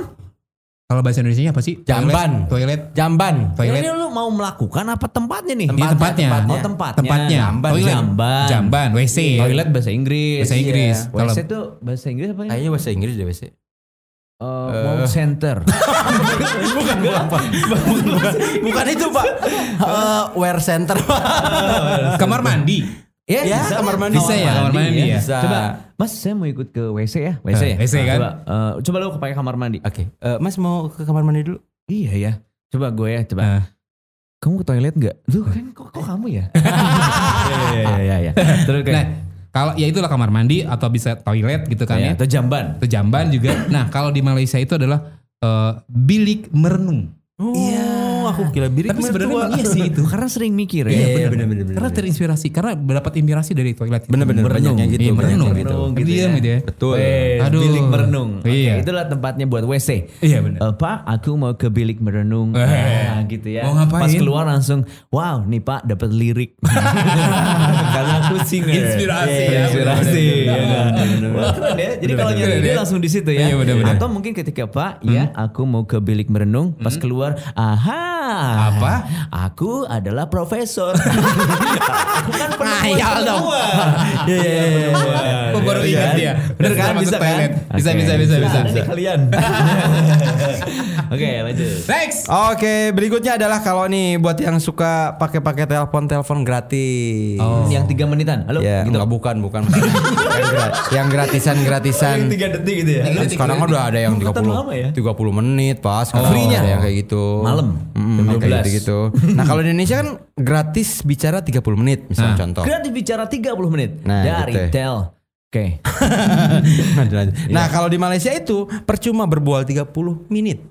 Kalau bahasa Indonesia apa sih? Jamban. Toilet. Jamban. Toilet. Ini lu mau melakukan apa tempatnya nih? Di tempatnya. Oh tempatnya Tempatnya. Jamban Toilet. Jamban Jamban. WC. Toilet bahasa Inggris Bahasa Inggris. Iya. Kalau- WC tuh bahasa Inggris apa ya? Kayaknya bahasa Inggris deh WC. Uh, Wow center bukan, bukan, bukan, bukan, bukan itu pak. Eh, wear center pak. Kamar mandi. Ya, Ya, bisa. kamar mandi. Bisa ya, kamar mandi ya. Bisa. Coba, Mas saya mau ikut ke WC ya, WC ya. WC kan? Coba, eh, coba lu pakai kamar mandi. Oke, Eh, Mas mau ke kamar mandi dulu? Iya ya. Coba gue ya, coba. Eh. Kamu ke toilet nggak? Lu kan kok, kok kamu ya? Iya iya iya iya. Terus kayak Nah, kalau ya itulah kamar mandi atau bisa toilet gitu kan ya. Iya, atau jamban. Itu jamban juga. Nah, kalau di Malaysia itu adalah eh, bilik merenung. Iya, aku kira birik Tapi sebenarnya iya sih itu. Karena sering mikir ya. Iya, bener. bener, bener, bener. Karena terinspirasi, karena mendapat inspirasi dari toilet. itu. Bener-bener Merenung. banyak yang gitu, Iya, banyak merenung yang gitu. merenung gitu Diam ya. gitu ya. Betul. Aduh. bilik merenung. Iya. itulah tempatnya buat WC. Iya, bener. Eh, Pak, aku mau ke bilik merenung. Nah, gitu ya. mau ngapain? Pas keluar langsung, wow, nih Pak dapat lirik. Karena aku singer. Inspirasi Iya, ya, Inspirasi. Jadi kalau nyari dia langsung di situ ya. Iya. Atau mungkin ketika Pak, ya aku mau ke bilik merenung. Pas keluar, aha, Apa? Aku adalah profesor. aku kan pernah Ngayal dong. Iya iya iya. Kok baru ingat dia? Bener kan? Bisa kan? Bisa, bisa, bisa, bisa. Nih kalian. Oke lanjut. Next. Oke, berikutnya adalah kalau nih buat yang suka pakai-pakai telepon-telepon gratis. Oh. Yang tiga menitan. Halo. Ya, gitu. enggak bukan, bukan. yang, gra- yang gratisan-gratisan. Yang tiga detik gitu ya. Nah, sekarang kan udah ada yang Oh, 30 terlalu lama ya? 30 menit pas sekarang Free-nya? ada yang kayak gitu. Malam, Mm, jam kayak 12. gitu. Nah, kalau di Indonesia kan gratis bicara 30 menit misalnya Nah. contoh. Gratis bicara 30 menit Nah, dari gitu. Tel. Oke. Lanjut, lanjut. Nah, kalau di Malaysia itu percuma berbual 30 menit.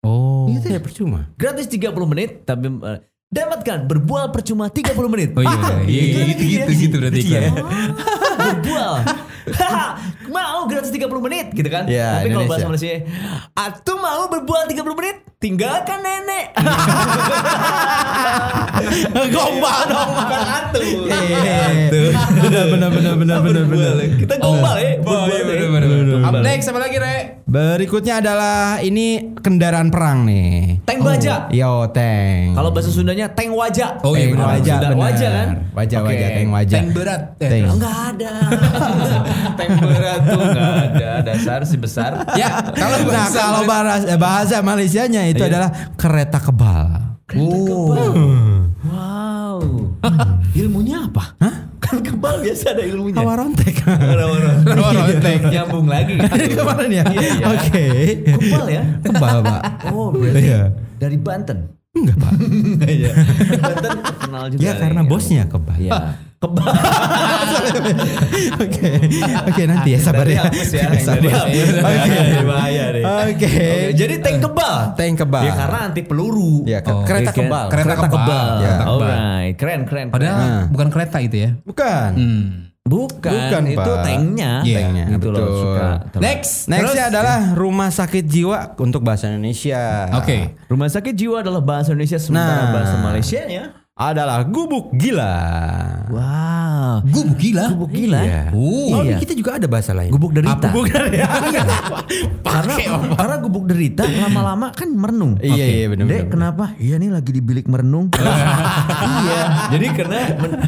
Oh. Itu ya percuma. Gratis 30 menit tapi eh, dapatkan berbual percuma 30 menit. Oh iya, iya, iya, gitu, gitu, gitu berarti Iya. iklan. berbual. Haha, mau gratis 30 menit gitu kan? Iya, Tapi kalau bahasa Indonesia. Malaysia, "Atu mau berbual 30 menit? Tinggalkan nenek." Gombal dong. Bukan atu. Benar benar benar benar benar benar. Kita gombal ya. Oh iya, berbual ya. bener, bener. Up Gombal. next apa lagi, Re? Berikutnya adalah ini kendaraan perang nih. Tank baja. Yo, tank. Kalau bahasa Sundanya tank wajah. Oh iya, tank benar. wajah, benar. wajah kan? Wajah wajah tank wajah. Tank berat. Eh, Tank. Enggak ada. tank berat tuh enggak ada. Dasar si besar. Ya, kalau Nah, bahasa kalau bahasa, eh, bahasa Malaysianya itu Iya. adalah kereta kebal. Oh. Wow. Ilmunya apa? Hah? Kan kebal biasa ada ilmunya. Kawarontek. Rontek. Nyambung lagi. gitu. Kemarin ya. Iya, iya. Oke. Kebal ya? Kebal, Pak. Oh, berarti Iya. dari Banten. Enggak, Pak. Iya. Banten terkenal juga. Ya karena nih. bosnya kebal. Iya. Kebal. Oke. Oke, nanti ya sabar ya. ya, hapus. Oke. Bahaya deh. Oke. Jadi tank kebal. Tank kebal. Ya karena anti peluru. Ya, ke- Oh, kereta Iya kan? kebal. Kereta kebal. Ya. Kereta kebal. Alright, keren keren. Padahal Nah. bukan kereta itu ya. Bukan. Hmm. bukan, Bukan, itu Pak. tanknya. Iya, tanknya, Gitu loh betul. suka. Next. Nextnya adalah rumah sakit jiwa untuk bahasa Indonesia. Oke. Rumah sakit jiwa adalah bahasa Indonesia sementara Nah. bahasa Malaysia ya. Adalah gubuk gila. Wow. Gubuk gila. Gubuk gila. Iya. Oh, Oh, iya. kita juga ada bahasa lain. Gubuk derita. Bukan ya? karena karena gubuk derita lama-lama kan merenung. Iya, Oke. iya, bener, Dek, bener, kenapa? Iya nih lagi di bilik merenung. iya. Jadi karena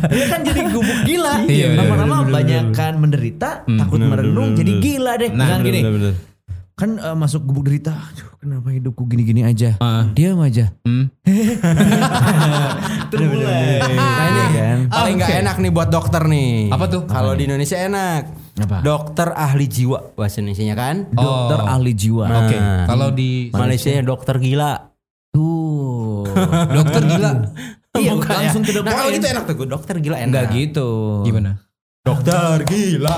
dia kan jadi gubuk gila. Iya, bener, Lama-lama bener, bener, banyak kan menderita, takut bener, merenung bener, jadi bener. gila deh. Nah, Nah, gini. Bener-bener. Kan eh, masuk gubuk derita. Aduh, kenapa hidupku gini-gini aja? Ah. Diam aja. Hmm. Termulai. Nah ini kan. paling nggak Oke. enak nih buat dokter nih. Apa tuh? Kalau di Indonesia enak. Apa? Dokter ahli jiwa bahasa Indonesia kan. Dokter Oh. ahli jiwa. Nah. Oke. Kalau di Malaysia dokter gila. Tuh. dokter gila. Iya, Bukan langsung ya. to the Nah kalau gitu enak tuh dokter gila enak. Enggak gitu. Gimana? Dokter gila.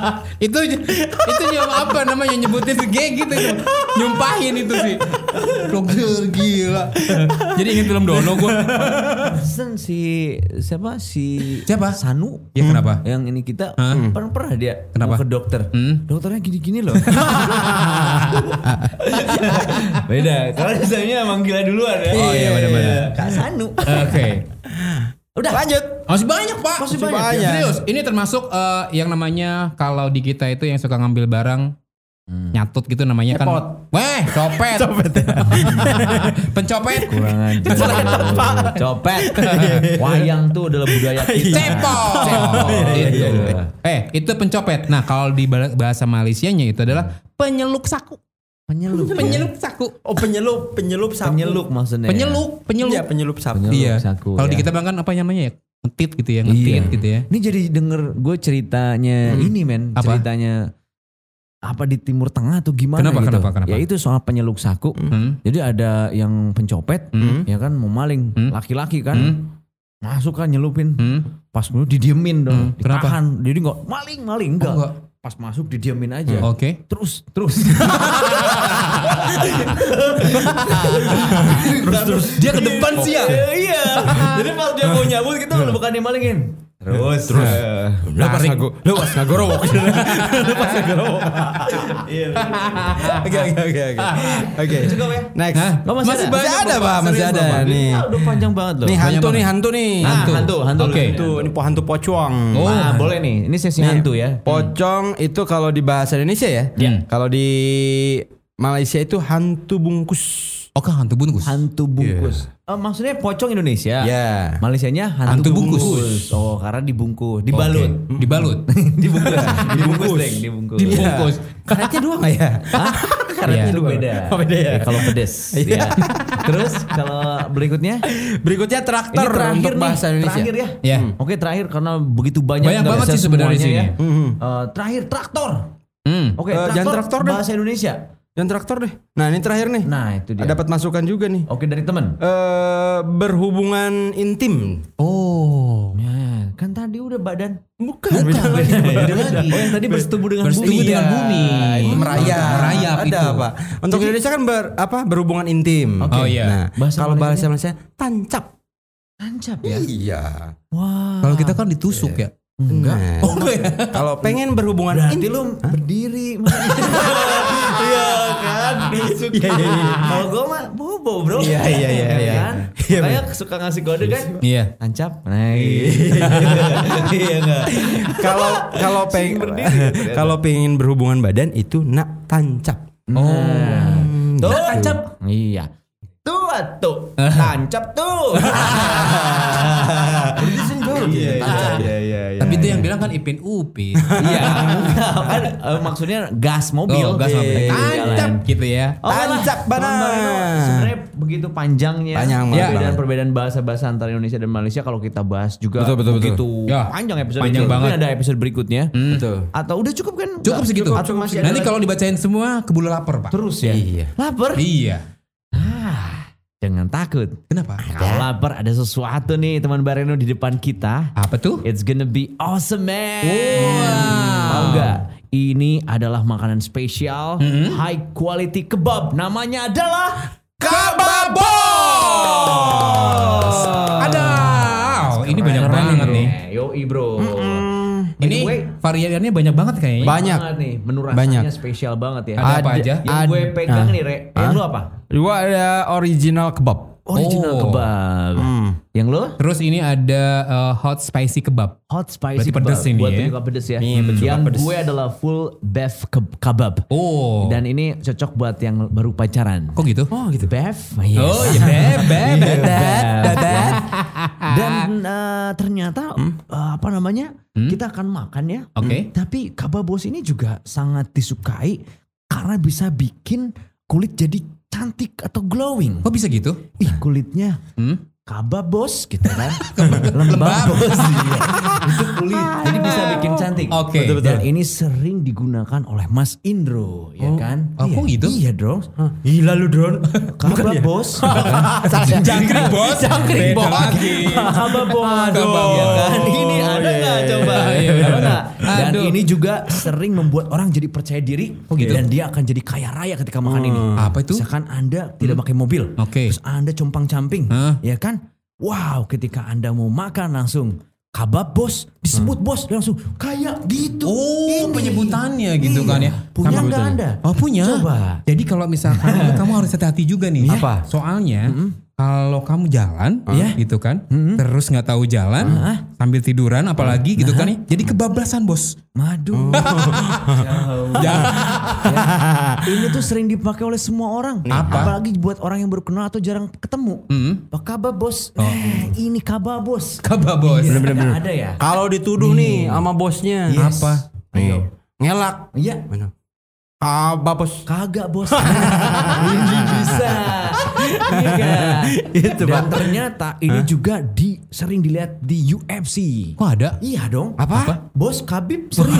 itu itu apa namanya nyebutin kayak gitu nyumpahin itu sih dokter gila jadi ingin film dono gue Sen si siapa si Siapa? Sanu. Ya, kenapa? Yang ini kita Hah? pernah pernah dia Kenapa? ke dokter. Hmm? Dokternya gini-gini loh. Beda. Kalau misalnya emang gila duluan ya. Oh, iya, benar-benar. Kak Sanu. oke Udah. Lanjut. Masih banyak pak Masih banyak. serius ini termasuk eh, yang namanya kalau di kita itu yang suka ngambil barang nyatut gitu namanya kan Cepot. weh copet pencopet Kurang aja. Copet. Wayang tuh adalah budaya kita. cepot Iya, Itu. iya. eh itu pencopet nah kalau di ba- bahasa Malaysianya itu adalah penyeluk saku Penyeluk. penyeluk saku Oh penyelup, penyelup sapu. Penyeluk maksudnya. penyeluk penyeluk Iya penyeluk sapu. Penyeluk iya saku, kalau di ya. kita bilang kan apa namanya ya ngetit gitu ya ngetit Iya. gitu ya Ini jadi denger gue ceritanya ini men, Apa? ceritanya apa di Timur Tengah atau gimana Kenapa, gitu. kenapa, kenapa? Ya itu soal penyeluk saku. Hmm. Jadi ada yang pencopet, Hmm. ya kan mau maling, Hmm. laki-laki kan. Hmm. Masuk kan nyelupin. Hmm. Pas dulu didiemin dong, Hmm, kenapa? ditahan. Jadi enggak maling, maling enggak. Oh, enggak. Pas masuk didiemin aja. Oke. Terus, terus. terus terus dia ke depan sih ya. iya. Jadi pas dia mau nyabut kita udah bukan dia malingin. Terus, terus. Lu pas ngago, lu pas ngagorowok. Lu pas ngagorowok. Iya. Oke oke oke oke. Oke. Cukup ya? Next. Hah? Oh, masih Masih ada? Masih ada, Pak, masih ada nih. Ah, udah panjang banget loh. Nih Banyak hantu nih, hantu nih. Ah, hantu, hantu. Oke. Itu ini po hantu pocong. Oh. Ah, boleh nih. Ini sesi Nih, hantu ya. Pocong itu kalau di bahasa Indonesia ya. Iya. Kalau di Malaysia itu hantu bungkus. Oh kan hantu bungkus. Hantu bungkus. Oh, maksudnya pocong Indonesia. Ya. Malaysianya Hantu hantu, bungkus. bungkus. Oh, karena dibungkus, dibalut. Oke. Dibalut. dibungkus. dibungkus, Deng, dibungkus. Dibungkus. Karetnya dua nggak ya? Karetnya Iya. dua. beda. Oh, beda ya? kalau pedes. ya. Terus kalau berikutnya Berikutnya ini traktor terakhir untuk nih, bahasa Indonesia. Terakhir ya. Ya. Oke, terakhir karena begitu banyak Banyak banget sih sebenarnya semuanya sini. ya. Eh, terakhir traktor. Hmm. Oke, Eh, traktor, jangan traktor deh. bahasa Indonesia. Dan traktor deh. Nah ini terakhir nih. Nah, itu dia. Dapat masukan juga nih. Oke, dari teman. Eh berhubungan intim. Oh. Ya, kan tadi udah badan. Bukan. Beda lagi. Beda lagi. Oh, yang tadi bersetubuh dengan Bersetubuh bumi. dengan bumi. Itu merayap. Merayap Ada itu. apa? Untuk Indonesia kan ber, apa berhubungan intim. Oke. Oh, iya. Nah, Bahasa kalau bahasa? Malaysia tancap. Tancap ya. Iya. Wah. Kalau kita kan ditusuk ya. Enggak. Nah, Oh ya. Kalau pengen berhubungan Berarti intim, lu berdiri. Iya kan? Suka. Iya, iya, iya. Kalau gue mah bobo bro. Iya, iya, iya, iya. Kan? Iya, Kayak suka ngasih kode kan? Iya. Tancap. Nah, iya enggak. kalau kalau pengen kalau pengen berhubungan badan itu nak tancap. Oh. Tuh, gitu. tancap. Iya. Tuh, tuh. Tancap tuh. Iya, Tancap. iya, iya, iya. Tapi itu yang bilang kan Ipin Upin. Iya, kan eh, maksudnya gas mobil. Oh, gas mobil. Iya, Tancap gitu ya. Oh, Tancap Bareno, Sebenarnya begitu panjangnya Panjang banget. perbedaan-perbedaan bahasa-bahasa antara Indonesia dan Malaysia kalau kita bahas juga Betul, betul, betul. begitu Ya, panjang episode panjang banget. Mungkin ada episode berikutnya. Betul. Atau udah cukup kan? Cukup segitu. Nanti kalau dibacain semua keburu lapar, Pak. terus ya. Iya. Lapar? Iya. Ah, jangan takut. Kenapa? Kalau lapar ada sesuatu nih teman Bareno di depan kita. Apa tuh? It's gonna be awesome man. Wow. Tahu nggak? Ini adalah makanan spesial, high quality kebab. Namanya adalah Kababos. Ada. Oh, ini banyak banget nih. Yoi bro. By Ini the way, variannya banyak banget kayaknya. Banyak. banget nih. Menu rasanya Banyak. spesial banget ya. Ada apa Ada- aja? Yang gue Ad- pegang ah. nih, Re. Yang lu apa? Gua ada original kebab. Original Oh. kebab. Yang lu? Terus ini ada uh, hot spicy kebab. Hot spicy Berarti pedes kebab. ini Buat ya? penyuka pedes ya. Iya, penyuka yang pedes. gue adalah full beef ke- kebab. Oh. Dan ini cocok buat yang baru pacaran. kok gitu? Oh gitu. Beef. Yes. Oh, iya, beb, beb, Iya, beb, beb. Dan eh, ternyata eh, apa namanya? Kita akan makan ya. Oke. Tapi kababos ini juga sangat disukai karena bisa bikin kulit jadi cantik atau glowing. Kok bisa gitu? Ih kulitnya Hmm? Kababos gitu kan. Lembab bos. Iya. Itu kulit. Jadi bisa bikin cantik. Oke. Dan ini sering digunakan oleh Mas Indro, ya kan? Oh, kok gitu? Iya dong. Gila lu drone. Kababos. Jangkrik bos. Jangkrik Beda bos. lagi. Kababos. Kababos. Ya kan? Ini ada nggak coba? Iya, iya. Ada nggak? Dan Aduh. ini juga sering membuat orang jadi percaya diri. Oh, gitu? Dan dia akan jadi kaya raya ketika makan ini. Apa itu? Misalkan Anda tidak pakai mobil. Oke. Terus Anda compang-camping. Hah? Ya kan? Wow, ketika Anda mau makan langsung kabab bos, disebut bos, dia langsung kayak gitu. Oh, Ini. penyebutannya gitu Iya. kan ya. Punya Sama- nggak Anda? Oh punya. Coba. Jadi kalau misalkan kamu harus hati-hati juga nih. Apa? Soalnya kalau kamu jalan, Iya. gitu kan, terus nggak tahu jalan, sambil tiduran, apalagi gitu kan ya, jadi kebablasan bos. Madu. Ya. Ini tuh sering dipakai oleh semua orang. Apa? Apalagi buat orang yang baru kenal atau jarang ketemu. Hmm. Apa kabar bos? Eh, ini kabar bos. Kababos. Iya, ada, ada ya? Kalau dituduh nih sama bosnya. Yes. Apa? Nih, ngelak. Iya. Mana? Kebab bos. Kagak bos. ini bisa. Iya. Itu, Dan ternyata ini juga di sering dilihat di UFC. Kok ada? Iya dong. Apa? Bos Kabib sering.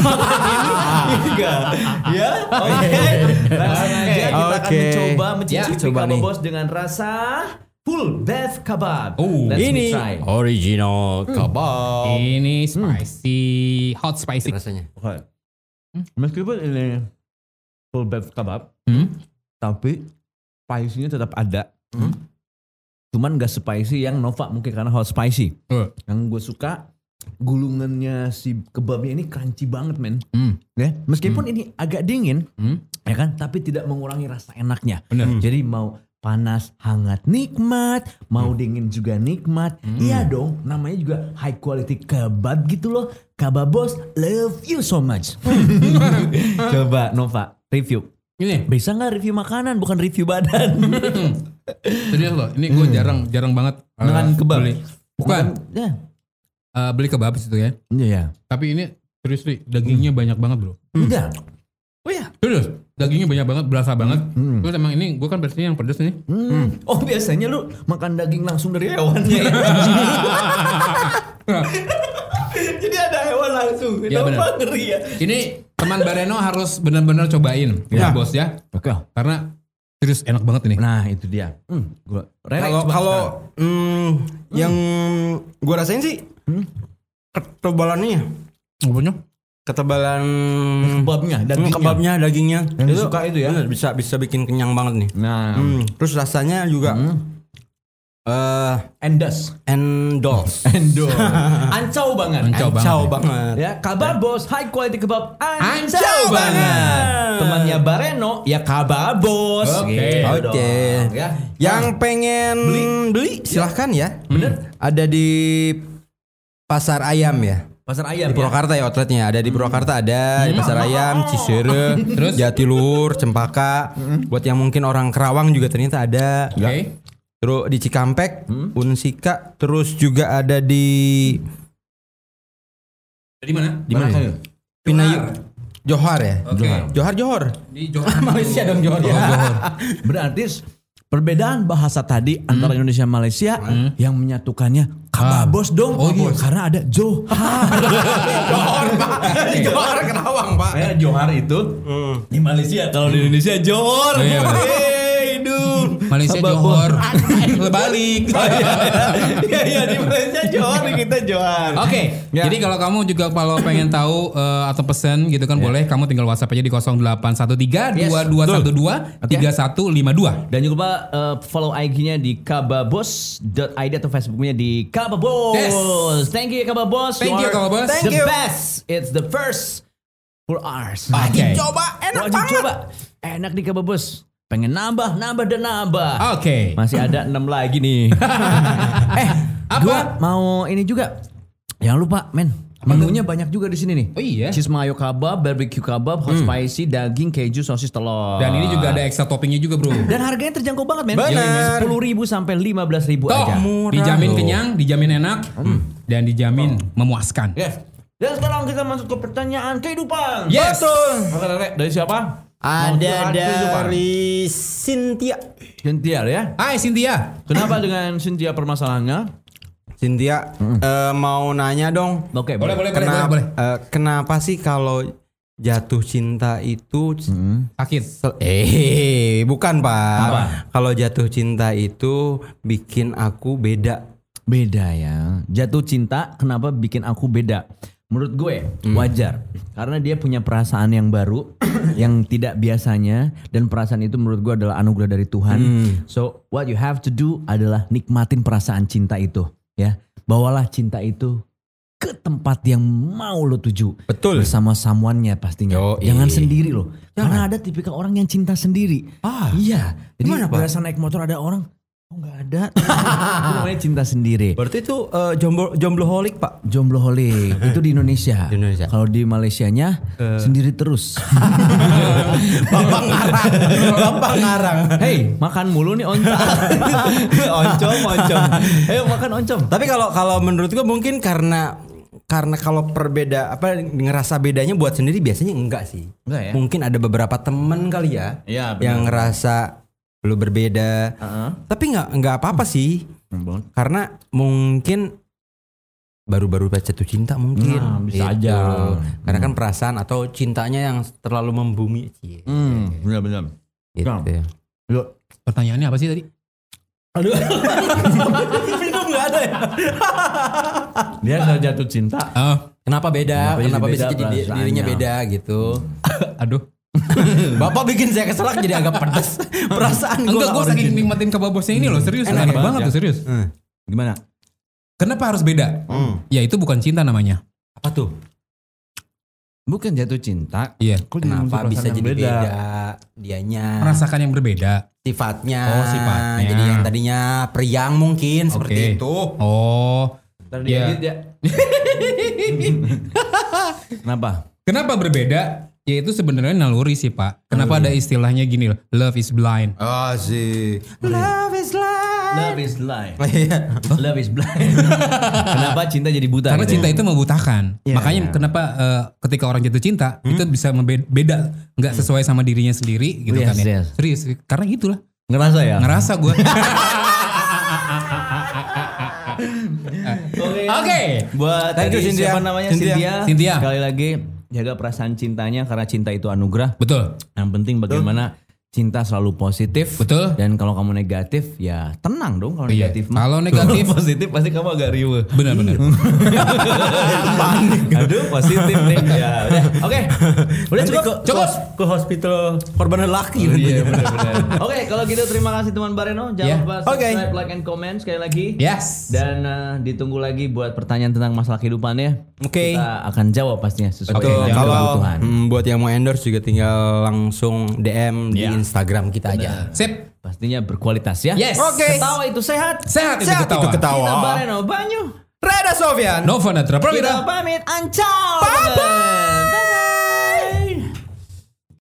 Iya Ya. Oke. Langsung aja kita akan Oke. mencoba Ya, mencicipi coba kabab bos dengan rasa full beef kebab. Oh, Let's Ini try. original kebab. Ini spicy, hot spicy. Rasanya. Oke. Meskipun ini full beef kebab, Hmm? tapi spicy-nya tetap ada. Cuman gak spicy yang Nova mungkin karena hot spicy. Uh. Yang gue suka gulungannya si kebabnya ini crunchy banget men. Hmm. Ya, meskipun ini agak dingin, Hmm. ya kan, tapi tidak mengurangi rasa enaknya. Bener. Jadi mau panas, hangat, nikmat, mau dingin juga nikmat. Iya dong, namanya juga high quality kebab gitu loh. Kebab bos, love you so much. Coba Nova review. Ini Bisa nggak review makanan bukan review badan? serius loh. Ini gue jarang jarang banget eh, Dengan kebab. beli. Bukan Ya. eh, beli kebab situ ya. Iya ya. Tapi ini serius Ri, dagingnya banyak banget bro. Udah. Serius, dagingnya banyak banget, berasa banget. Hmm. Terus emang ini gue kan versinya yang pedes nih. Hmm. Oh biasanya lu makan daging langsung dari hewannya ya? Jadi ada hewan langsung. Iya, Kenapa ngeri ya? Ini teman Bareno harus benar-benar cobain ya bos ya. Oke. Karena serius enak banget ini. Nah itu dia. Hmm, gua Kalau banget kalau sekarang. mm, yang gua rasain sih ketebalannya, Apanya? ketebalan kebabnya, Hmm, dagingnya. kebabnya, dagingnya. Yang disuka itu ya? bener, bisa bisa bikin kenyang banget nih. Nah, Hmm, terus rasanya juga eh endas. endos. Endo. Ancau banget. Ancau banget. Ancau ya. banget. Ya, kabar bos, high quality kebab ancau, Ancau banget. banget. Temannya Bareno, ya kabar bos. Oke. Gitu Oke. dong, Ya. Yang pengen beli, silahkan ya. Bener. Ada di pasar ayam ya. Pasar ayam Di ya. Purwakarta ya outletnya. Ada di Purwakarta ada di pasar ayam, Cisere, Terus? Jatiluhur, Cempaka. Buat yang mungkin orang Kerawang juga ternyata ada. Oke. Terus di Cikampek, Unsika, terus juga ada di Di mana? Di mana? Kak? Pinayu Johar ya. Oke. Johar Johor. Di Johor. Malaysia dong Johor. Oh, Johor. Berarti perbedaan bahasa tadi antara Indonesia dan Malaysia yang menyatukannya kababos dong. Oh, iya. Karena ada Johar. Johor Pak. Johor Kerawang Pak. Eh, Johar itu di Malaysia. Kalau di Indonesia Johor. Oh, iya. Malaysia Kababos. Johor. Kebalik. Iya, iya di Malaysia Johor, di kita Johar. Oke, Ya. jadi kalau kamu juga kalau pengen tahu eh, atau pesen gitu kan boleh kamu tinggal WhatsApp aja di 0813 Yes, 2212 3152. Dan juga lupa uh, follow IG-nya di kababos.id atau Facebooknya di kababos. Yes. Thank you Kababos. Thank you, are Kababos. The Thank you. best. It's the first for ours. Oke. Coba enak Wajib banget. coba. Enak di Kababos. Pengen nambah, nambah dan nambah. Oke. Masih ada 6 lagi nih. eh, Apa? gua mau ini juga. Jangan lupa, men. Menunya banyak juga di sini nih. Oh iya. Hmm. Cheese mayo kebab, barbecue kebab, hot spicy, daging, keju, sosis, telur. Dan ini juga ada extra toppingnya juga, Bro. Dan harganya terjangkau banget men. Sepuluh ribu sampai lima belas ribu Toh, aja. dijamin kenyang, dijamin enak, dan dijamin memuaskan. Yes. Dan sekarang kita masuk ke pertanyaan kehidupan. Yes. Oke, Rere, dari siapa? Ada dari Cynthia. Cynthia ya. Hai Cynthia. Kenapa dengan Cynthia permasalahannya? Cynthia eh, mau nanya dong. Oke, Boleh, boleh, boleh, Kenapa, boleh. eh, kenapa sih kalau jatuh cinta itu Sakit. Se- Eh, bukan pak. Kalau jatuh cinta itu bikin aku beda. Beda ya. Jatuh cinta kenapa bikin aku beda? Menurut gue wajar karena dia punya perasaan yang baru yang tidak biasanya dan perasaan itu menurut gue adalah anugerah dari Tuhan. So what you have to do adalah nikmatin perasaan cinta itu ya. Bawalah cinta itu ke tempat yang mau lo tuju. Betul. Bersama someone-nya pastinya. Yoi. Jangan sendiri loh. Karena ada tipikal orang yang cinta sendiri. Ah. Iya. Jadi Gimana, berasa naik motor ada orang Oh nggak ada. itu namanya cinta sendiri. Berarti itu eh, jomblo jomblo holik pak. Jomblo holik itu di Indonesia. Di Indonesia. Kalau di Malaysianya sendiri terus. Bapak ngarang. Bapak ngarang. Hei, makan mulu nih onta. oncom, oncom. Ayo makan oncom. Tapi kalau kalau menurut gua mungkin karena karena kalau perbeda apa ngerasa bedanya buat sendiri biasanya enggak sih. Enggak ya? Mungkin ada beberapa temen kali ya, benar. yang ngerasa lu berbeda. Heeh. Tapi nggak nggak apa-apa sih. Karena mungkin baru-baru baca jatuh cinta mungkin Nah, bisa Gitu. aja. Karena kan perasaan atau cintanya yang terlalu membumi Cie. Hmm, benar-benar. Gitu. Nah. Yuk. Pertanyaannya apa sih tadi? Aduh. Minum nggak ada ya? Dia sudah jatuh cinta. Oh, Kenapa beda? Kenapa jadi Kenapa, bisa beda jadi di- perasaannya? dirinya beda gitu? aduh. Bapak bikin saya keselak jadi agak pedas. Perasaan Enggak, gue gua saking nikmatin kebabosnya ini loh, serius. Enak Enak, ya? banget tuh, serius. Gimana? Kenapa harus beda? Hmm. Ya itu bukan cinta namanya. Apa tuh? Bukan jatuh cinta. Iya. Kenapa bisa jadi yang beda? Dianya Merasakan yang berbeda. sifatnya. Oh, sifatnya. Jadi yang tadinya periang mungkin seperti Oke. itu. Oh. Ntar Iya. diedit ya. Kenapa? Kenapa berbeda? Ya itu sebenarnya naluri sih pak. Kenapa ada istilahnya gini loh, love is blind. Oh sih. Love is life. Love is blind. Iya. Love is blind. Kenapa cinta jadi buta? Karena gitu? cinta itu membutakan. Iya, Makanya iya. kenapa eh, ketika orang jatuh cinta itu bisa beda, nggak sesuai sama dirinya sendiri gitu Yes, kan ya. yes. Serius, karena itulah ngerasa ya. ngerasa gue. Oke. Oke. Buat Thank you, tadi Cynthia. siapa namanya Cynthia. Cynthia. Cynthia. Sekali lagi jaga perasaan cintanya karena cinta itu anugerah. Betul. Yang penting bagaimana cinta selalu positif. Betul. Dan kalau kamu negatif ya tenang dong kalau Iya. negatif. mah. Kalau negatif- positif pasti kamu agak riuh. Benar-benar. Aduh positif nih. Ya udah. Oke. Udah Nanti cukup. ke, cukup ke hospital korban lelaki nanti. Iya benar-benar. Oke kalau gitu terima kasih teman Bareno. Jangan Iya. lupa Oke. subscribe, like, and comment sekali lagi. Yes. Dan eh, ditunggu lagi buat pertanyaan tentang masalah kehidupan ya. Oke. Kita akan jawab pastinya sesuai Oke, dengan kebutuhan. mm, buat yang mau endorse juga tinggal langsung DM di Iya. Instagram kita aja. Sip. Pastinya berkualitas ya. Yes. Oke. Ketawa itu sehat. Sehat itu Sehat ketawa. itu ketawa. Kita Bareno Banyu. Reda Sofian. Nova Natra Kita Prawira. pamit. Ancau. Bye-bye.